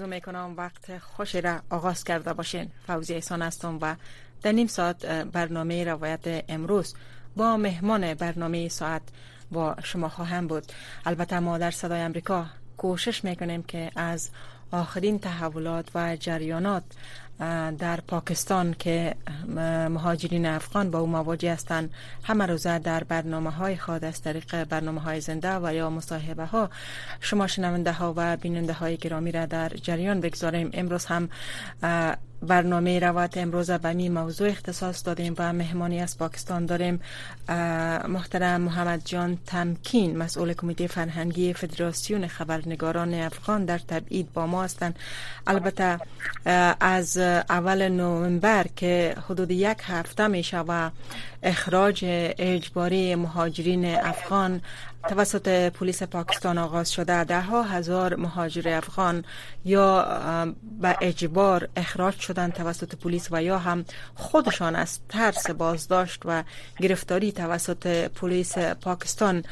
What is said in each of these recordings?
آرزو می‌کنم وقت خوشی را آغاز کرده باشین. فوزی احسان هستم و در نیم ساعت برنامه روایت امروز با مهمان برنامه ساعت با شما خواهم بود. البته ما در صدای امریکا کوشش می‌کنیم که از آخرین تحولات و جریانات در پاکستان که مهاجرین افغان با او مواجه هستند. همه روزه در برنامه های خود از طریق برنامه های زنده و یا مصاحبه ها شما شنونده ها و بیننده های گرامی را در جریان بگذاریم. امروز هم برنامه روایت امروز به می موضوع اختصاص دادیم و مهمانی از پاکستان داریم. محترم محمد جان تمکین مسئول کمیته فرهنگی فدراسیون خبرنگاران افغان در تبعید با ما هستند. البته از اول نوامبر که حدود یک هفته میشه و اخراج اجباری مهاجرین افغان توسط پلیس پاکستان آغاز شده. ده ها هزار مهاجر افغان یا به اجبار اخراج شدن توسط پلیس و یا هم خودشان از ترس بازداشت و گرفتاری توسط پلیس پاکستان.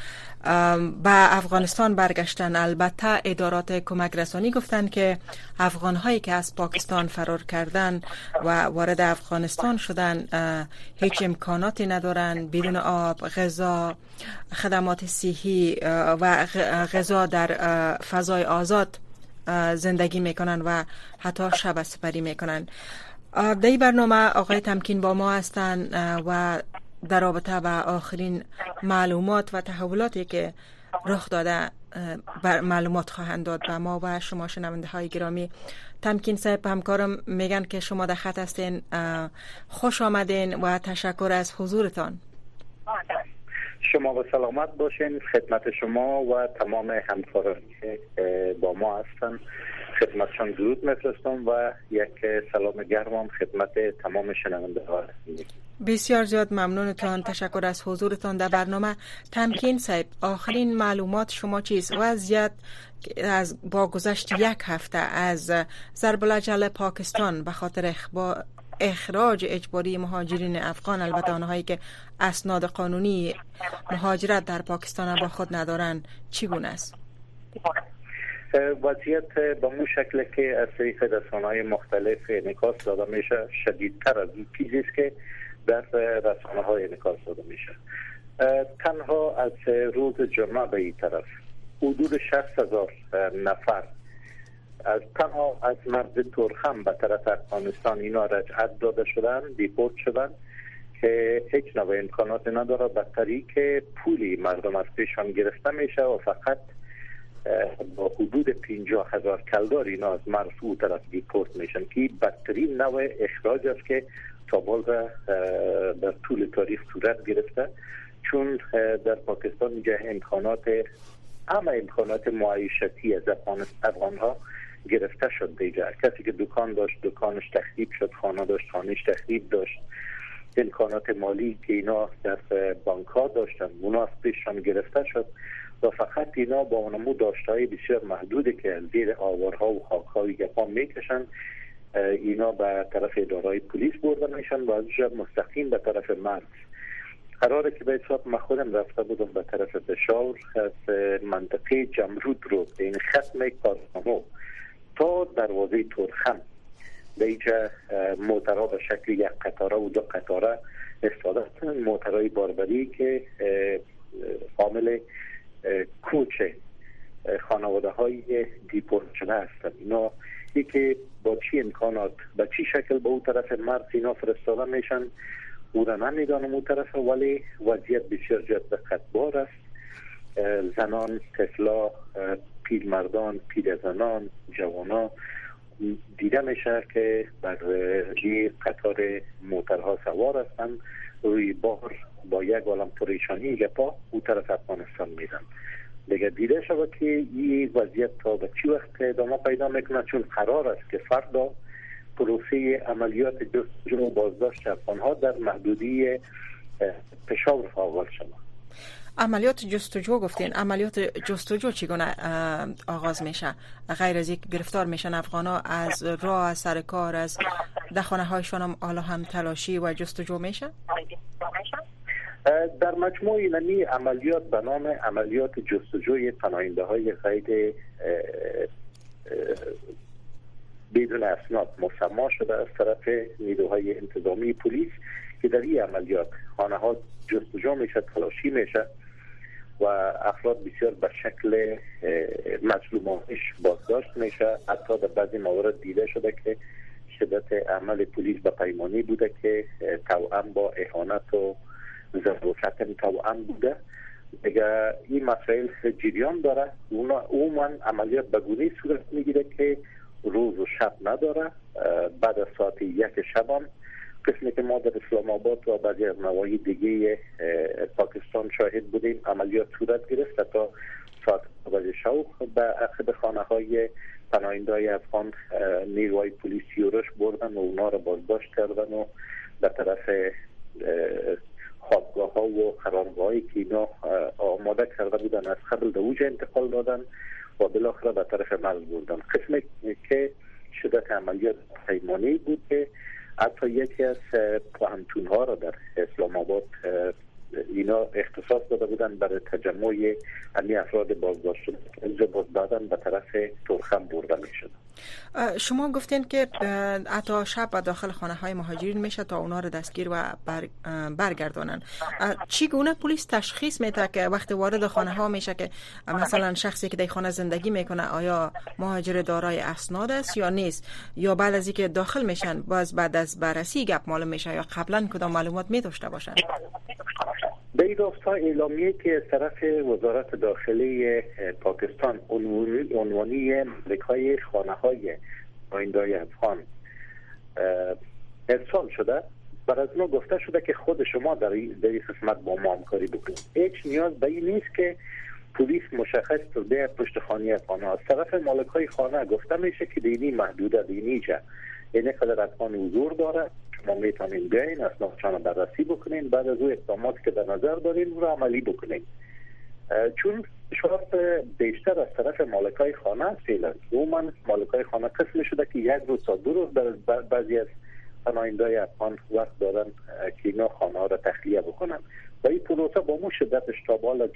به افغانستان برگشتن. البته ادارات کمک رسانی گفتن که افغان هایی که از پاکستان فرار کردن و وارد افغانستان شدن هیچ امکاناتی ندارن. بدون آب غذا خدمات صحی و غذا در فضای آزاد زندگی می‌کنن و حتی شب سپری می‌کنن. در این برنامه آقای تمکین با ما هستند و در رابطه با آخرین معلومات و تحولاتی که رخ داده بر معلومات خواهند داد و ما و شما شنونده های گرامی تمکین صاحب همکارم میگن که شما در خط هستین خوش آمدین و تشکر از حضورتان. شما با سلامت باشین. خدمت شما و تمام همکارانی با ما هستن. خدمتشان درود میفرستم و یک سلام گرمم خدمت تمام شنونده ها بسیار زیاد ممنونتان. تشکر از حضورتان در برنامه. تمکین صاحب آخرین معلومات شما چیست؟ وضعیت از با گذشت یک هفته از ضرب الجل پاکستان به خاطر اخراج اجباری مهاجرین افغان البته آنهایی که اسناد قانونی مهاجرت در پاکستان با خود ندارند چگونه است؟ وضعیت به مو شکل که از طریق رسانه مختلف انعکاس داده میشه شدیدتر از این چیزی که در رسانه های انعکاس داده میشه تنها از روز جمعه به این طرف حدود 60 هزار نفر از تنها از مرز ترخم به طرف افغانستان اینا رجعت داده شدن دیپورت شدن که هیچ نوع امکانات نداره. به طریق پولی مردم از پیشان گرفته میشه و فقط با حدود 50 هزار کلدار اینا از مرز او طرف دیپورت میشن که بدترین نوع اخراج است که تا در طول تاریخ صورت گرفته. چون در پاکستان اینجا امکانات همه امکانات معیشتی از افغان ها گرفته شد دیگر کسی که دکان داشت دکانش تخریب شد خانه داشت خانهش تخریب داشت. امکانات مالی که اینا در بانک ها داشتن پیششان گرفته شد. و فقط اینا با اونمو داشته بسیار محدودی که زیر آوارها و خاکهای گپان می‌کشن اینا به طرف ادارای پلیس برده میشن و ازش مستقیم به طرف مرز. قراره که به حساب من خودم رفته بودم به طرف بشار از منطقه جمرود رو این ختم کارنامو تا دروازه ترخم. به اینجا موترها به شکل یک قطاره و دو قطاره استفاده موترهای باربری که حامل کوچ خانواده های دیپورت شده هستند اینا که با چی امکانات؟ با چی شکل به اون طرف مرز اینا فرستاده میشن؟ او را نمی‌دانم اون طرف ولی وضعیت بسیار جد قدبار است. زنان طفلا پیل مردان پیل زنان جوانا دیده میشه که بر قطار موترها سوار هستند. روی بار با یک عالم پریشانی گپا او طرف افغانستان میدن. دیگه دیده شود که این وضعیت تا به چی وقت ادامه پیدا می‌کنه؟ چون قرار است که فردا پروسه عملیات جستجو بازداشت افغانها در محدودی پشاور آغاز شد عملیات جستجو گفتین. عملیات جستجو چگونه آغاز میشه؟ غیر از یک گرفتار میشن افغان ها از راه از سر کار از دخانه هایشان هم حالا هم تلاشی و جستجو میشه؟ در مجموع نمی عملیات به نام عملیات جستجوی پناهنده های غیر بدون اسناد مسما شده از طرف نیروهای انتظامی پلیس که در این عملیات خانه ها جستجو میشه تلاشی میشه و افراد بسیار به شکل مظلومانش بازداشت میشه حتی در بعضی موارد دیده شده که شدت عمل پلیس به پیمانی بوده که توأم با احانت و ضرورت توأم بوده. دیگه این مسائل جریان داره عموما عملیات به گونه صورت می‌گیره که روز و شب نداره. بعد از ساعت یک شب قسمی که ما در اسلام آباد و بعضی از نواحی دیگه پاکستان شاهد بودیم عملیات صورت گرفت تا ساعت اول شو به اخد خانه های پناهنده های افغان نیروهای پلیس یورش بردن و اونا رو بازداشت کردن و به طرف خوابگاه ها و خرابگاه هایی که اینا آماده کرده بودن از قبل به اوج انتقال دادن و بالاخره به طرف مرز بردن. قسمی که شدت عملیات پیمانی بود که حتی یکی از پوهنتون ها را در اسلام آباد اینا اختصاص داده بودن برای تجمع امی افراد بازداشت شده. باز دادن به طرف ترخم برده می شد شما گفتین که حتی شب و داخل خانه های مهاجرین میشه تا اونا رو دستگیر و بر برگردانن. گونه پلیس تشخیص میده که وقتی وارد خانه ها میشه که مثلا شخصی که در خانه زندگی می‌کنه آیا مهاجر دارای اسناد است یا نیست؟ یا بعد از اینکه داخل میشن باز بعد از بررسی گپ معلوم میشه یا قبلا کدام معلومات می داشته باشن؟ به این راستا اعلامیه که از طرف وزارت داخلی پاکستان عنوانی ملک خانه های آیندای افغان ارسال شده. بر از گفته شده که خود شما در این قسمت با ما همکاری بکنید. هیچ نیاز به این نیست که پلیس مشخص کرده پشت خانه افغان از طرف مالک های خانه گفته میشه که دینی محدوده دینی جا یعنی قدر افغان حضور داره. شما می‌تونین بیاین اسنادشان بررسی بکنین بعد از او اقدامات که در نظر دارین رو عملی بکنین چون شرط بیشتر از طرف مالکای خانه است عموما مالکای خانه قسم شده که یک روز تا دو روز در بعضی از پناهنده افغان وقت دارن که اینا خانه ها را تخلیه بکنن. و این پروسه با مو شدتش تا بالا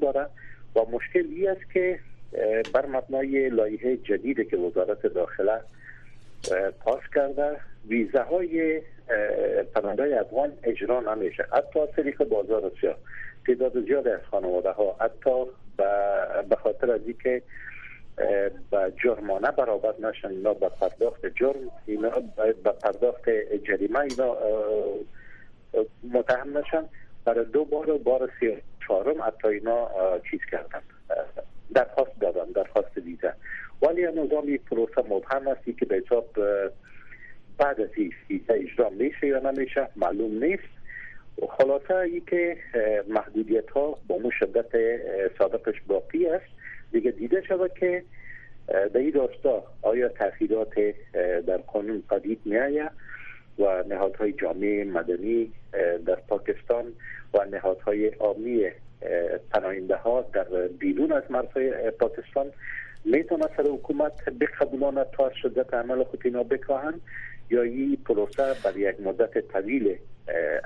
داره و مشکل ای است که بر مبنای لایحه جدید که وزارت داخله پاس کرده. ویزه های پناهنده افغان اجرا نمیشه. حتی طریق بازار سیاه تعداد زیاد از خانواده ها حتی به خاطر از اینکه به جرمانه برابر نشن اینا به پرداخت جرم اینا به پرداخت جریمه اینا متهم نشن. برای دو بار و بار سی چهارم حتی اینا چیز کردن. درخواست دادن درخواست ویزه. ولی نظام پروسه مبهم هستی که به حساب بعد از این اجرا میشه یا نمیشه معلوم نیست. خلاصه ای که محدودیت ها با مو شدت سابقش باقی است. دیگه دیده شود که به این راستا آیا تاخیرات در قانون قدید می و نهادهای جامعه مدنی در پاکستان و نهادهای آمی پناهنده ها در بیرون از مرزهای پاکستان می‌تونه سر حکومت بقبولاند تا شدت عمل خود اینا بکاهند یا این پروسه بر یک مدت طویل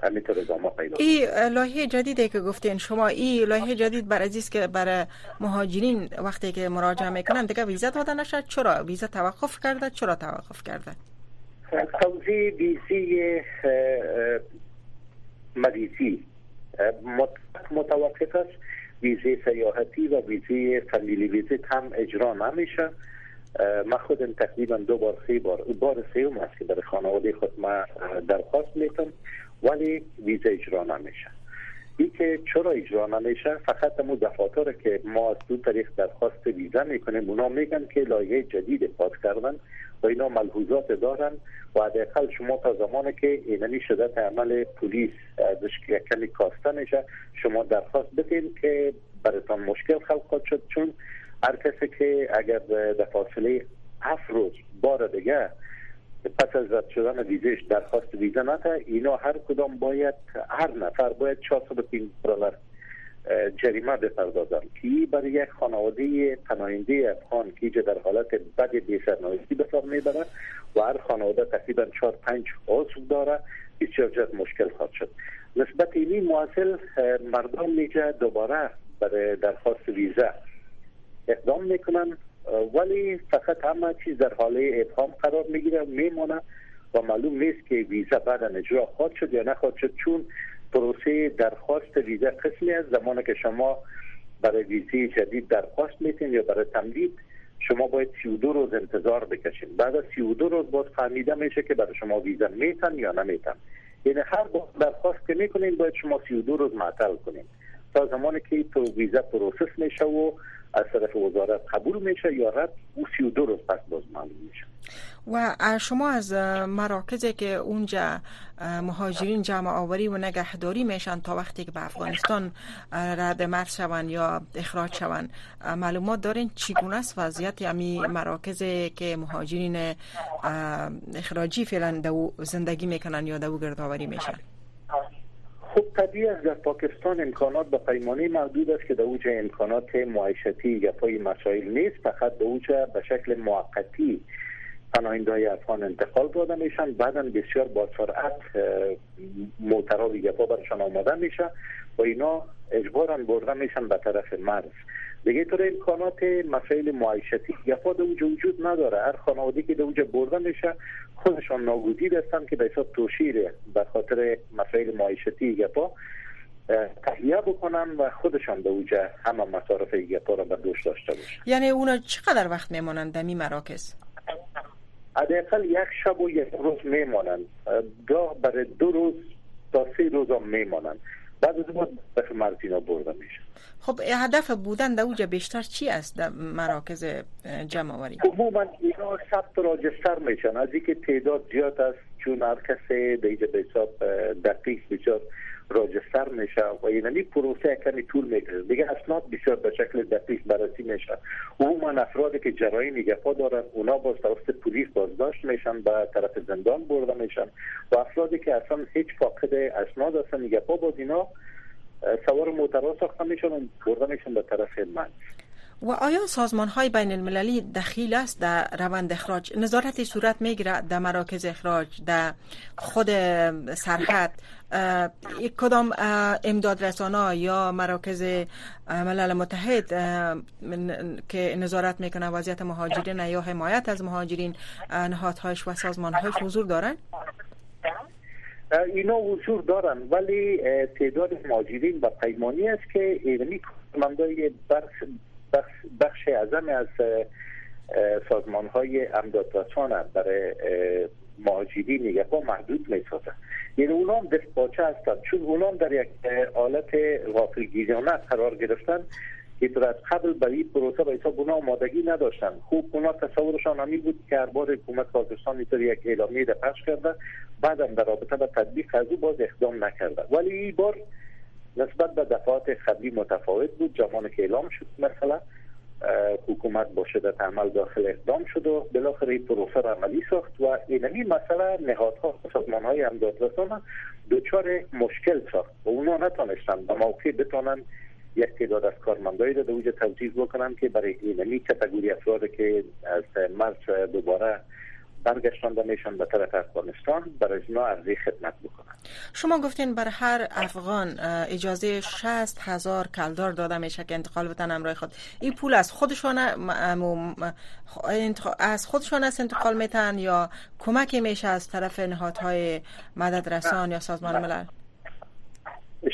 همینطور ادامه پیدا این لایحه جدیدی که گفتین شما این لایحه جدید بر عزیز که برای مهاجرین وقتی که مراجعه می‌کنن دیگه ویزا داده نشد چرا؟ ویزا توقف کرده. چرا توقف کرده؟ توضیح ویزی مریضی. متوقف است. ویزه سیاحتی و ویزه فامیلی ویزیت هم اجرا نمیشه. من خودم تقریبا دو بار سه بار بار سوم است که برای خانواده خود ما درخواست می‌تونم ولی ویزا اجرا نمیشه. این که چرا اجرا نمیشه؟ فقط مو دفاتر که ما از دو طریق درخواست ویزا می‌کنیم اونا میگن که لایه جدید پاس کردن و اینا ملحوظات دارن و حداقل شما تا زمانی که اینمی شدت عمل پلیس ازش کمی کاسته میشه شما درخواست بدین که براتان مشکل خلق شد. چون هر کسی که اگر در فاصله هفت روز بار دیگه پس از رد شدن ویزش درخواست ویزا نده اینا هر کدام باید هر نفر باید 405 دلار جریمه بپردازن که برای یک خانواده پناهنده افغان که در حالت بد بی‌سرنوشتی به سر می‌بره و هر خانواده تقریبا 4 5 عضو داره بسیار جد مشکل خواهد شد. نسبت اینی معاصل مردم میجه دوباره برای درخواست ویزا اقدام می‌کنن ولی فقط همه چیز در حاله ابهام قرار می‌گیره میمونه و معلوم نیست که ویزا بعد اجرا خواهد شد یا نخواهد شد چون پروسه درخواست ویزا قسمی از زمانی که شما برای ویزی جدید درخواست میتین یا برای تمدید شما باید 32 روز انتظار بکشین بعد از 32 روز باز فهمیده میشه که برای شما ویزا میتن یا نمیتن. یعنی هر بار درخواست که می‌کنین باید شما 32 روز معطل کنین تا زمانی که تو ویزا process میشه و از طرف وزارت قبول میشه یا رد؟ او 32 روز پس باز معلوم میشه. و شما از مراکزی که اونجا مهاجرین جمع آوری و نگهداری میشن تا وقتی که به افغانستان رد مرز شوند یا اخراج شوند معلومات دارین چگونه است وضعیت امی مراکزی که مهاجرین اخراجی فعلا زندگی می‌کنن یا دو گردآوری میشن؟ خب طبیعی است در پاکستان امکانات به پیمانی محدود است که در اوج امکانات معیشتی یا پای مسائل نیست فقط به اوج به شکل موقتی پناهنده افغان انتقال داده میشن. بعدا بسیار با سرعت و گپا برشان آماده میشه. و اینا اجبارا برده میشن به طرف مرز. دیگه طور امکانات مسائل معیشتی گپا در اوج وجود نداره. هر خانواده که در اوج برده میشه خودشان ناگزیر هستن که به حساب توشیره. به خاطر مسائل معیشتی گپا تهیه بکنن و خودشان به اوجه همه مصارف گپا را به دوش داشته باشن. یعنی اونا چقدر وقت میمانند در می مراکز؟ حداقل یک شب و یک روز میمانند. گاه برای دو روز تا سه روز هم میمانند. بعد از اون به مرزینا برده میشه خب هدف بودن در اوجه بیشتر چی است در مراکز جمع آوری عموما اینا ثبت راجستر میشن. از اینکه تعداد زیاد است چون هر کسی به حساب دقیق بسیار راجستر میشه و یعنی پروسه کمی طول می‌کشه. دیگه اسناد بسیار به شکل دقیق بررسی میشه. عموما افرادی که جرایم نگهپا دارن اونا باز توسط پلیس بازداشت میشن به طرف زندان برده میشن و افرادی که اصلا هیچ فاقد اسناد هستن نگهپا باز اینا سوار موترها ساخته میشن و برده میشن به طرف من و آیا سازمان های بین المللی دخیل است در روند اخراج؟ نظارت صورت می‌گیره در مراکز اخراج در خود سرحد کدام امداد رسانه یا مراکز ملل متحد که نظارت می‌کنه وضعیت مهاجرین یا حمایت از مهاجرین نهادهایش و سازمانهایش حضور دارن؟ اینا حضور دارن ولی تعداد مهاجرین با پیمانی است که ایرانی کارمندای بخش, بخش اعظم از سازمان های امداد برای مهاجرین نگهبان محدود می سازن یعنی اونا هم دست باچه هستن. چون اونا هم در یک حالت غافلگیرانه قرار گرفتن که از قبل برای پروسه به حساب اونا آمادگی نداشتن. خوب اونا تصورشان همین بود که هر بار حکومت پاکستان اینطور یک اعلامیه ده پخش کرده. بعدم در رابطه با تطبیق از او باز اقدام نکرده. ولی این بار نسبت به دفعات قبلی متفاوت بود. زمانی که اعلام شد مثلا حکومت با شدت عمل داخل اقدام شد و بالاخره پروسه را عملی ساخت و اینمی مثلا نهادها سازمان های امدادرسان دچار مشکل ساخت. و اونا نتانستن به موقع بتانن یک تعداد از کارمندایی را در اوج توجیه بکنن که برای اینمی کتگوری افراد که از مرز دوباره برگشتانده میشن به طرف افغانستان برای اینا عرضی خدمت بکنن شما گفتین بر هر افغان اجازه 60 هزار کلدار داده میشه که انتقال بتن همراه خود. این پول از خودشان از خودشان است انتقال میتن یا کمکی میشه از طرف نهادهای مدد رسان یا سازمان ملل؟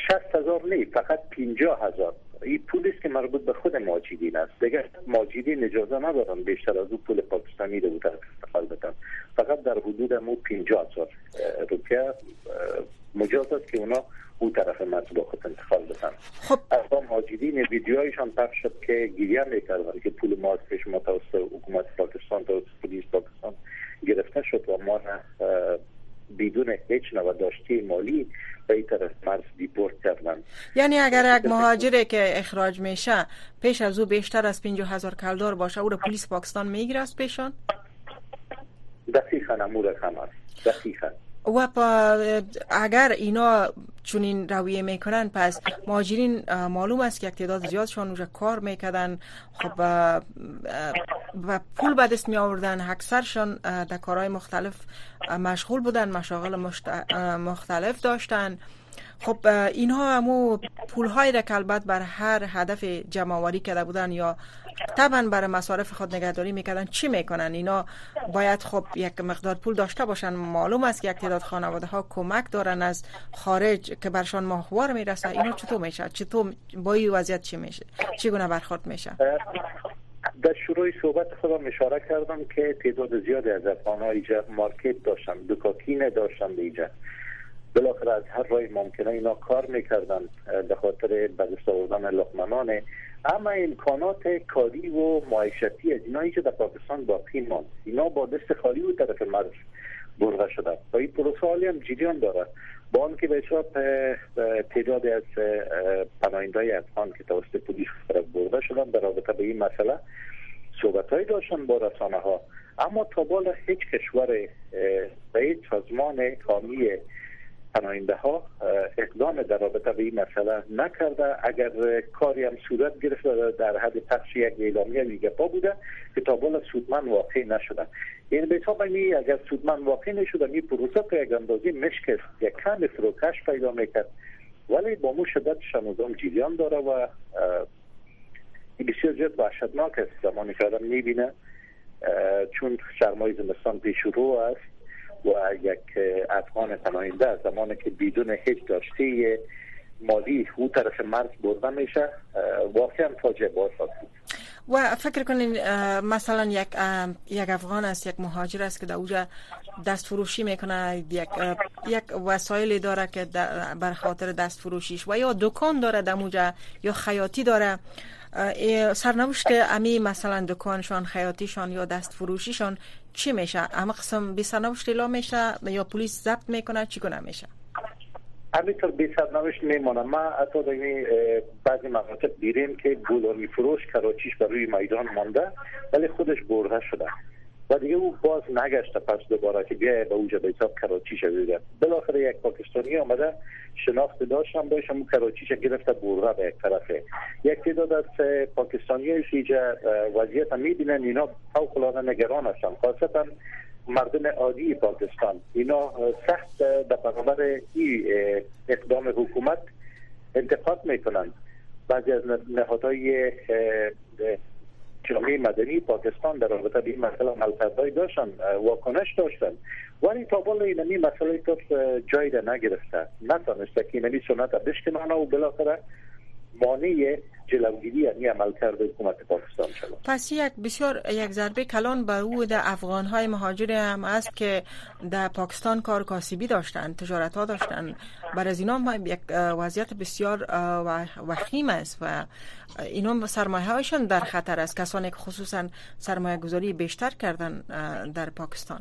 60 هزار نه فقط 50 هزار. این پولی که مربوط به خود ماجدین است. دیگه ماجدین اجازه ندارن بیشتر از اون پول پاکستانی رو بدن فقط در حدود مو 50 هزار روپیه مجاز است که اونا او طرف با خود انتقال بدن خب. اصلا ماجدین ویدیوهایشان پخش شد که گریه می‌کردن که پول ما از پیش ما توسط حکومت پاکستان توسط پلیس پاکستان گرفته شد و ما بدون هیچ نوع داشتی مالی به این طرف مرز دیپورت کردن. یعنی اگر یک مهاجره که اخراج میشه پیش از او بیشتر از 50 هزار کلدار باشه او را پلیس پاکستان می‌گیره از پیشان؟ دقیقا امور هم است دقیقا. و اگر اینا چنین رویه می‌کنن پس ماجرین معلوم است که تعداد زیادشان اونجا کار می‌کردن. خب و پول به دست می آوردن اکثرشان در کارهای مختلف مشغول بودن مشاغل مختلف داشتن. خب اینها همو پول های را که البته بر هر هدف جمعوری کرده بودن یا طبعا برای مصارف خود نگهداری می‌کردن چی می‌کنن؟ اینا باید خب یک مقدار پول داشته باشن. معلوم است که یک تعداد خانواده ها کمک دارن از خارج که برشان ماهوار می‌رسه. اینا چطور میشه؟ چطور با این وضعیت چی میشه؟ چگونه برخورد میشه؟ در شروع صحبت خودم اشاره کردم که تعداد زیادی از افغان اینجا مارکت داشتن دکاکین داشتن اینجا بالاخره از هر رای ممکنه اینا کار می‌کردن به خاطر دست آوردن لقمنانه اما امکانات کاری و معیشتی از اینایی که در پاکستان باقی ماند. اینا با دست خالی و طرف مرز برده شده و این پروسه هم جریان داره. با آنکه به حساب تعداد از پناهنده افغان که توسط پلیس برده شدن در رابطه به این مسئله صحبت داشتن با رسانه ها اما تا بالا هیچ کشور به هیچ سازمان کامی پناهنده ها اقدام در رابطه به این مسئله نکرده. اگر کاری هم صورت گرفته در حد پخش یک اعلامیه لیگ پا بوده که تا بالا سودمن واقع نشده. این به حساب اگر سودمن واقع نشده می پروسه که یک اندازی مشکل یک کم فروکش پیدا می‌کرد. ولی با مو شدت شنوزام جریان داره و بسیار زیاد وحشتناک است. زمانی که آدم می‌بینه چون سرمای زمستان پیش رو است و یک افغان پناهنده زمانی که بدون هیچ داشته مالی او طرف مرز برده میشه واقعا فاجعه باز و فکر کنین مثلا یک یک افغان است یک مهاجر است که در اوجا دست فروشی می‌کنه یک یک وسایلی داره که بر خاطر دست فروشیش و یا دکان داره در اوجا یا خیاطی داره. سرنوشت امی مثلا دکانشان خیاطیشان یا دست فروشیشان چی میشه؟ اما قسم بی سرنوشت اعلام میشه یا پلیس ضبط می‌کنه؟ چی کنه میشه؟ همینطور بی سرنوشت میمونه. ما حتی در بعضی مناطق دیریم که گلانی فروش کراچیش بر روی میدان مانده ولی خودش برده شده. و دیگه او باز نگشته پس دوباره که بیایه به اوجا به حساب کراچی شده بالاخره یک پاکستانی آمده شناخت داشتم باشم اون کراچیش گرفته برده به یک طرفه. یک تعداد از پاکستانی اینجا وضعیت می‌بینن اینا فوق نگران هستن. خاصتا مردم عادی پاکستان. اینا سخت در برابر این اقدام حکومت انتقاد می‌کنن. بعضی از نهادهای جامعه مدنی پاکستان در رابطه به این مسئله عملکردهایی داشتن واکنش داشتن. ولی تا بالا اینمی مسئله تو جای ده نگرفته. نتانسته که اینمی سنت بشکنانه و بالاخره مانع جلوگیری یعنی عمل کرده حکومت پاکستان شد پس یک بسیار یک ضربه کلان به او در افغان های مهاجر هم است که در پاکستان کار کاسبی داشتن تجارت ها داشتن بر از اینا یک وضعیت بسیار وخیم است و اینا سرمایه هایشان در خطر است. کسانی که خصوصا سرمایه گذاری بیشتر کردن در پاکستان.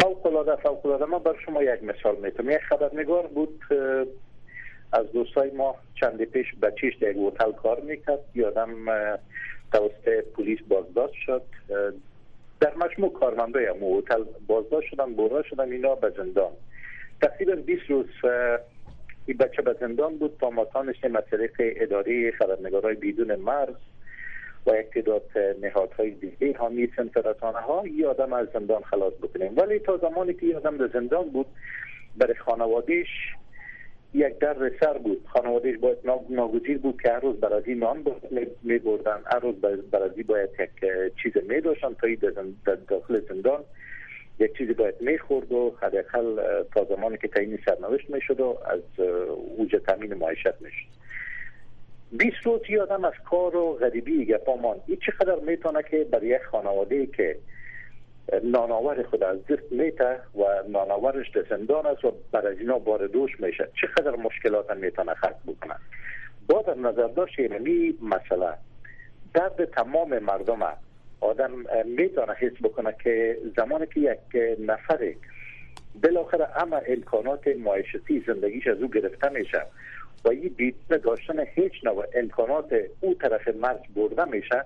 فوق العاده فوق العاده ما بر شما یک مثال می‌تونم. یک خبرنگار بود از دوستای ما چند پیش بچیش در یک هتل کار می‌کرد. یادم توسط پلیس بازداشت شد. در مجموع کارمنده هم هتل بازداشت شدن برده شدن اینا به زندان. تقریبا 20 روز این بچه به زندان بود. تا ما تانشتیم مسئله اداره خبرنگارای بدون مرز و یک تعداد نهادهای دیگه حامی سنتراتانه ها یه آدم از زندان خلاص بکنیم. ولی تا زمانی که یه آدم در زندان بود برای خانوادهش یک در سر بود. خانوادهش باید ناگزیر بود که هر روز برازی نان می بردن هر روز برازی باید یک چیز می داشتن تا در داخل زندان. یک چیزی باید می خورد و حداقل تا زمانی که تعیین سرنوشت می شد و از اوج تامین معیشت می شد 20 روز یادم از کار و غریبی گپا مان این چقدر می‌تونه که برای یک خانواده که ناناور خود از دست میته و ناناورش در زندان است و برای اینا بار دوش میشه. چقدر مشکلات می‌تونه خلق بکنه. با در نظر داشت اینمی مسئله. درد تمام مردم آدم می‌تونه حس بکنه که زمانی که یک نفر بالاخره اما امکانات معیشتی زندگیش از او گرفته میشه و این دیدن داشتن هیچ نوع امکانات او طرف مرز برده میشه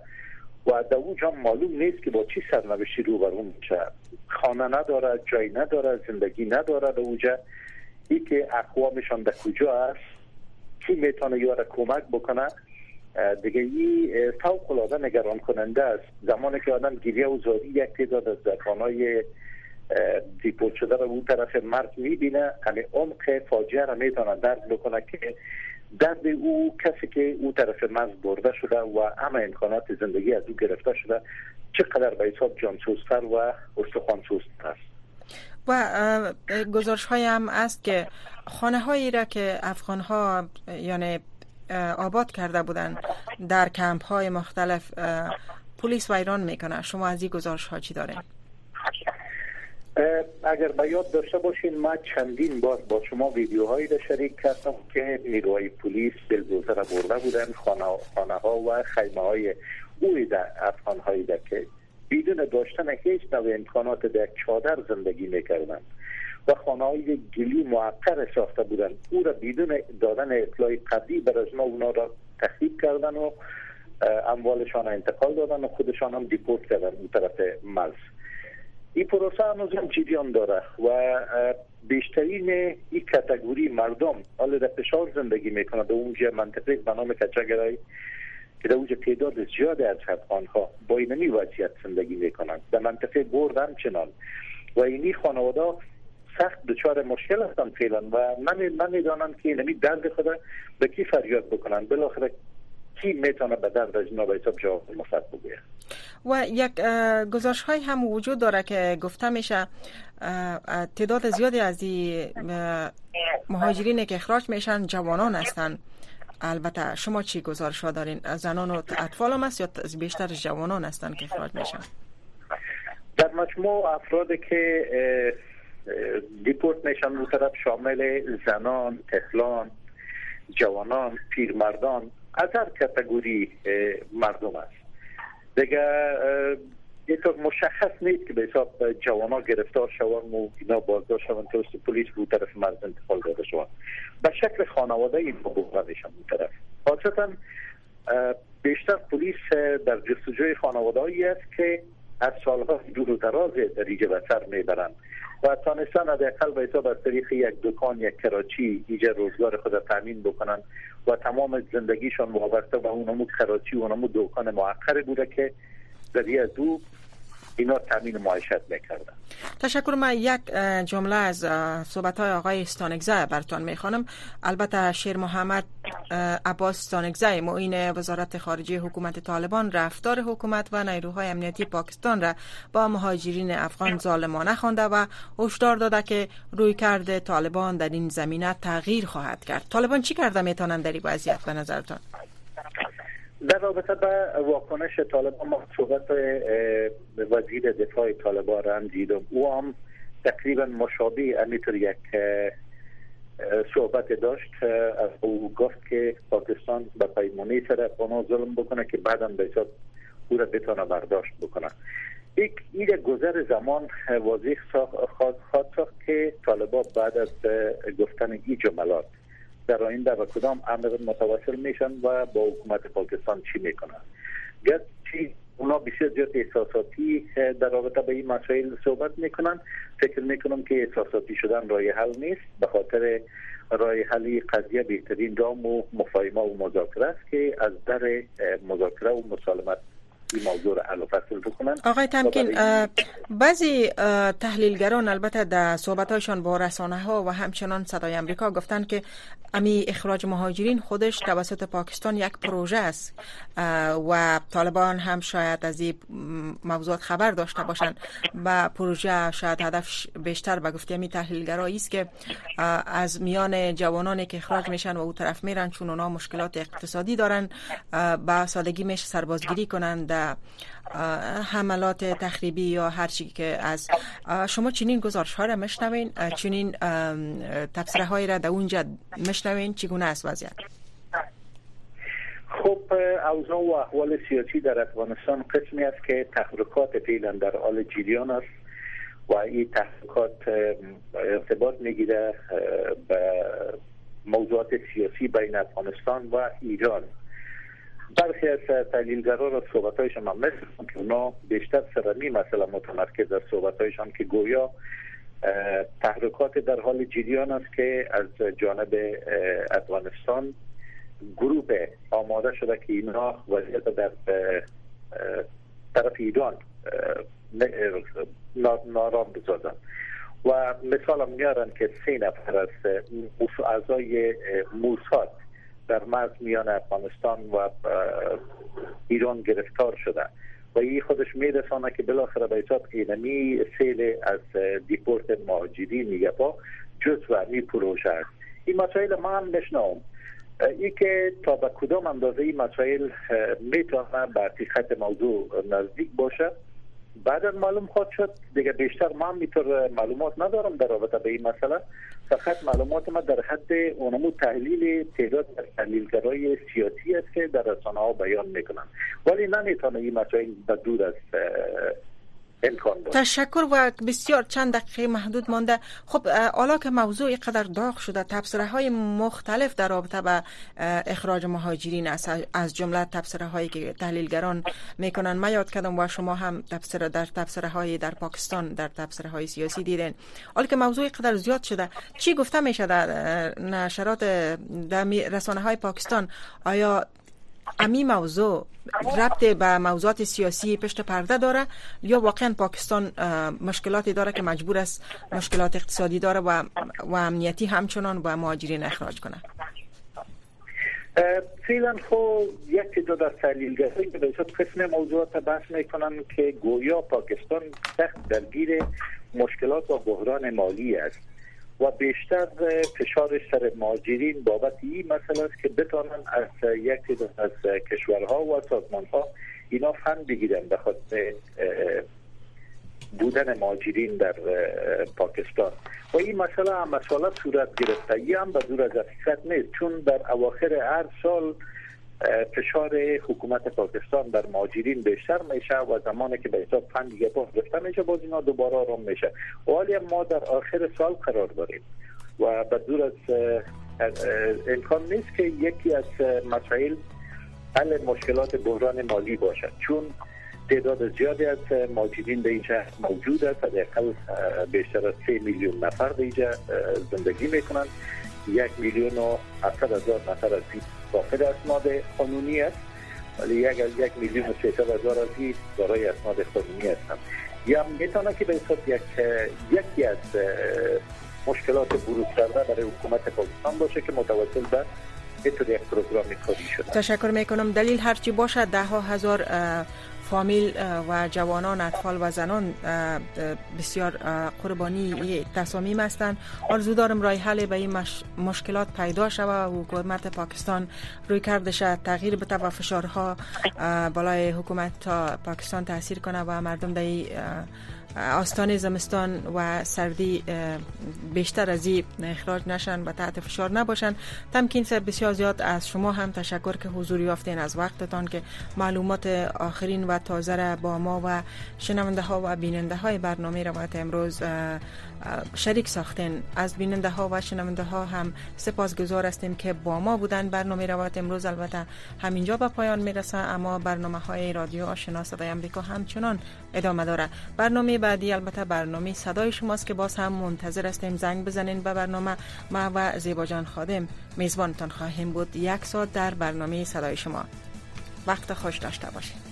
و در اونجا معلوم نیست که با چی سرنوشتی رو میشه خانه نداره جای نداره زندگی نداره در اونجا. ای که اقوامشان در کجا است؟ کی می‌تونه یاره کمک بکنه؟ دیگه ای فوق العاده نگران کننده است. زمانی که آدم گیریه و زاری یک تعداد از های دیپورت شده رو اون طرف مرد می‌بینه. همه عمق فاجعه را می‌تونه درد بکنه که درد او کسی که او طرف مرز برده شده و همه امکانات زندگی از او گرفته شده چقدر به حساب جانسوزتر و استخوانسوزتر است و گزارش های هم است که خانه هایی را که افغان ها یعنی آباد کرده بودن در کمپ های مختلف پلیس ویران می‌کنه شما از این گزارش ها چی دارین؟ اگر به یاد داشته باشین ما چندین بار با شما ویدیوهایی را شریک کردم که نیروهای پلیس بلدوزر برده بودن خانه ها و خیمه های اوی در افغان هایی در که بدون داشتن هیچ نوع امکانات در چادر زندگی می‌کردن و خانه های گلی معقر ساخته بودن او را بدون دادن اطلاع قبلی بر از ما اونا را تخریب کردن و اموالشان انتقال دادن و خودشان هم دیپورت کردن اون طرف مرز. این پروسه هنوز هم جریان داره و بیشترین این کتگوری مردم حال در فشار زندگی می‌کنه در اونجا منطقه به نام کچگرای که در اونجا تعداد زیاد از ها با اینمی وضعیت زندگی می‌کنند در منطقه برد همچنان. و اینی خانواده سخت دچار مشکل هستند فعلا و من من می‌دانم که اینمی درد خود به کی فریاد بکنن. بالاخره کی می‌تونه به درد به حساب جواب بگوید. و یک گزارش های هم وجود داره که گفته میشه تعداد زیادی از این مهاجرین که اخراج میشن جوانان هستند البته شما چی گزارش ها دارین؟ زنان و اطفال هم است یا بیشتر جوانان هستند که اخراج میشن؟ در مجموع افرادی که دیپورت میشن رو طرف شامل زنان، طفلان، جوانان، پیرمردان از هر کتگوری مردم است دیگه یک مشخص نیست که به حساب جوانا گرفتار شوند و اینا بازداشت شوند توسط پلیس رو طرف مرز انتقال داده شوند به شکل خانواده این میشن اون طرف. خاصتا بیشتر پلیس در جستجوی خانواده است که از سالها دور و دراز در و سر می‌برند و تانستان از اقل به حساب از طریق یک دکان یک کراچی ایجا روزگار خود تامین بکنن و تمام زندگیشان وابسته به اونمو کراچی و اونمو دکان معقره بوده که در دو اینا تامین معیشت می‌کردن تشکر من یک جمله از صحبت های آقای استانگزه برتان می‌خوانم. البته شیر محمد عباس استانگزه معین وزارت خارجه حکومت طالبان رفتار حکومت و نیروهای امنیتی پاکستان را با مهاجرین افغان ظالمانه خوانده و هشدار داده که روی کرده طالبان در این زمینه تغییر خواهد کرد. طالبان چی کرده می‌تونن در این وضعیت به نظرتان در رابطه به واکنش طالبان ما صحبت وزیر دفاع طالبان را هم دیدم. او هم تقریبا مشابه امیتر یک صحبت داشت. از او گفت که پاکستان به پیمانه سر افغان ظلم بکنه که بعدا به حساب او را بتانه برداشت بکنه. یک این گذر زمان واضح خواهد ساخت که طالبان بعد از گفتن این جملات در آینده و کدام امر متواصل میشن و با حکومت پاکستان چی می‌کنن؟ چی اونا بسیار زیاد احساساتی در رابطه به این مسائل صحبت می‌کنن. فکر می‌کنم که احساساتی شدن رای حل نیست به خاطر رای حلی قضیه بهترین رام و مفاهمه و مذاکره است که از در مذاکره و مسالمت این موضوع رو بکنن. آقای تمکین بعضی تحلیلگران البته در صحبتهایشان با رسانه ها و همچنان صدای امریکا گفتن که امی اخراج مهاجرین خودش توسط پاکستان یک پروژه است و طالبان هم شاید از این موضوعات خبر داشته باشند و پروژه شاید هدف بیشتر به گفته امی تحلیلگرایی است که از میان جوانانی که اخراج میشن و او طرف میرن چون اونا مشکلات اقتصادی دارن با سادگی میشه سربازگیری کنند حملات تخریبی یا هر چی که از شما چنین گزارش ها را مشنوین چنین تبصره های را در اونجا مشنوین چگونه است وضعیت؟ خب اوضاع و احوال سیاسی در افغانستان قسمی است که تحرکات فعلا در حال جریان است و این تحرکات ارتباط می‌گیره به موضوعات سیاسی بین افغانستان و ایران. برخی از تحلیلگران را صحبتهایشان هم مثل که اونا بیشتر سرمی مثلا متمرکز در صحبتهایشان که گویا تحرکات در حال جریان است که از جانب افغانستان گروه آماده شده که اینا وضعیت در طرف ایران نارام بسازن و مثال هم میارن که سه نفر از اعضای موساد در مرز میان افغانستان و ایران گرفتار شده. و این خودش میرسانه که بالاخره به حساب اینمی سیل از دیپورت مهاجرین میگه با جز و می پروژه است. این مسائل ما هم نشنام ای که تا به کدام اندازه این مسائل می‌تونه به حقیقت موضوع نزدیک باشه؟ بعد معلوم خواهد شد. دیگه بیشتر من میتور معلومات ندارم در رابطه به این مسئله. فقط معلومات ما در حد اونمو تحلیل تعداد تحلیلگرای سیاسی است که در رسانه ها بیان می‌کنن ولی نمی‌تونه این مسائل به دور از تشکر و بسیار چند دقیقه محدود مانده. خب حالا که موضوع قدر داغ شده تبصره های مختلف در رابطه به اخراج مهاجرین است. از جمله تبصره هایی که تحلیلگران می‌کنن. ما یاد کردم و شما هم تبصره در تبصره های در پاکستان در تبصره های سیاسی دیدین. حالا که موضوع قدر زیاد شده چی گفته میشه در نشرات در رسانه های پاکستان آیا امی موضوع ربط به موضوعات سیاسی پشت پرده داره یا واقعا پاکستان مشکلاتی داره که مجبور است مشکلات اقتصادی داره و, و امنیتی همچنان با مهاجرین اخراج کنه؟ فعلا خب یک دو در تحلیلگرایی که به قسم موضوعات بحث می‌کنن که گویا پاکستان سخت درگیر مشکلات و بحران مالی است. و بیشتر فشارش سر مهاجرین بابت این مسئله است که بتانن از یک از کشورها و سازمانها اینا فند بگیرن به خاطر بودن مهاجرین در پاکستان. و این مسئله هم مسئله صورت گرفته. ای هم به دور از حقیقت نیست چون در اواخر هر سال فشار حکومت پاکستان در مهاجرین بیشتر میشه و زمانی که به حساب پند دیگه باز گرفته میشه باز اینا دوباره آرام میشه. ولی ما در آخر سال قرار داریم و به دور از امکان نیست که یکی از مسائل حل مشکلات بحران مالی باشد چون تعداد زیادی از ماجرین به اینجا موجود است. حداقل بیشتر از سه میلیون نفر به اینجا زندگی می‌کنند. یک میلیون و هزار نفر از داخل اسناد قانونی است. ولی یک یک میلیون و هزار از این دارای اسناد قانونی هستند. یا می‌تونه که به حساب یک یکی از مشکلات بروز کرده برای حکومت پاکستان باشه که متوسل به یک پروگرام کاری شده. تشکر می‌کنم. دلیل هرچی باشه ده ها هزار فامیل و جوانان اطفال و زنان بسیار قربانی تصامیم هستند آرزو دارم رای حل به این مشکلات پیدا شود و حکومت پاکستان روی کردش تغییر بده و فشارها بالای حکومت پاکستان تاثیر کنه و مردم در آستان زمستان و سردی بیشتر از این اخراج نشن و تحت فشار نباشن. تمکین سر بسیار زیاد از شما هم تشکر که حضور یافتین از وقتتان که معلومات آخرین و تازه را با ما و شنونده ها و بیننده های برنامه روایت امروز شریک ساختین. از بیننده ها و شنونده ها هم سپاسگزار هستیم که با ما بودن. برنامه روایت امروز البته همینجا به پایان می‌رسه اما برنامه های رادیو آشنا صدای امریکا همچنان ادامه داره برنامه بعدی البته برنامه صدای شماست که باز هم منتظر هستیم زنگ بزنین به برنامه. ما و زیبا جان خادم میزبانتان خواهیم بود. یک ساعت در برنامه صدای شما. وقت خوش داشته باشید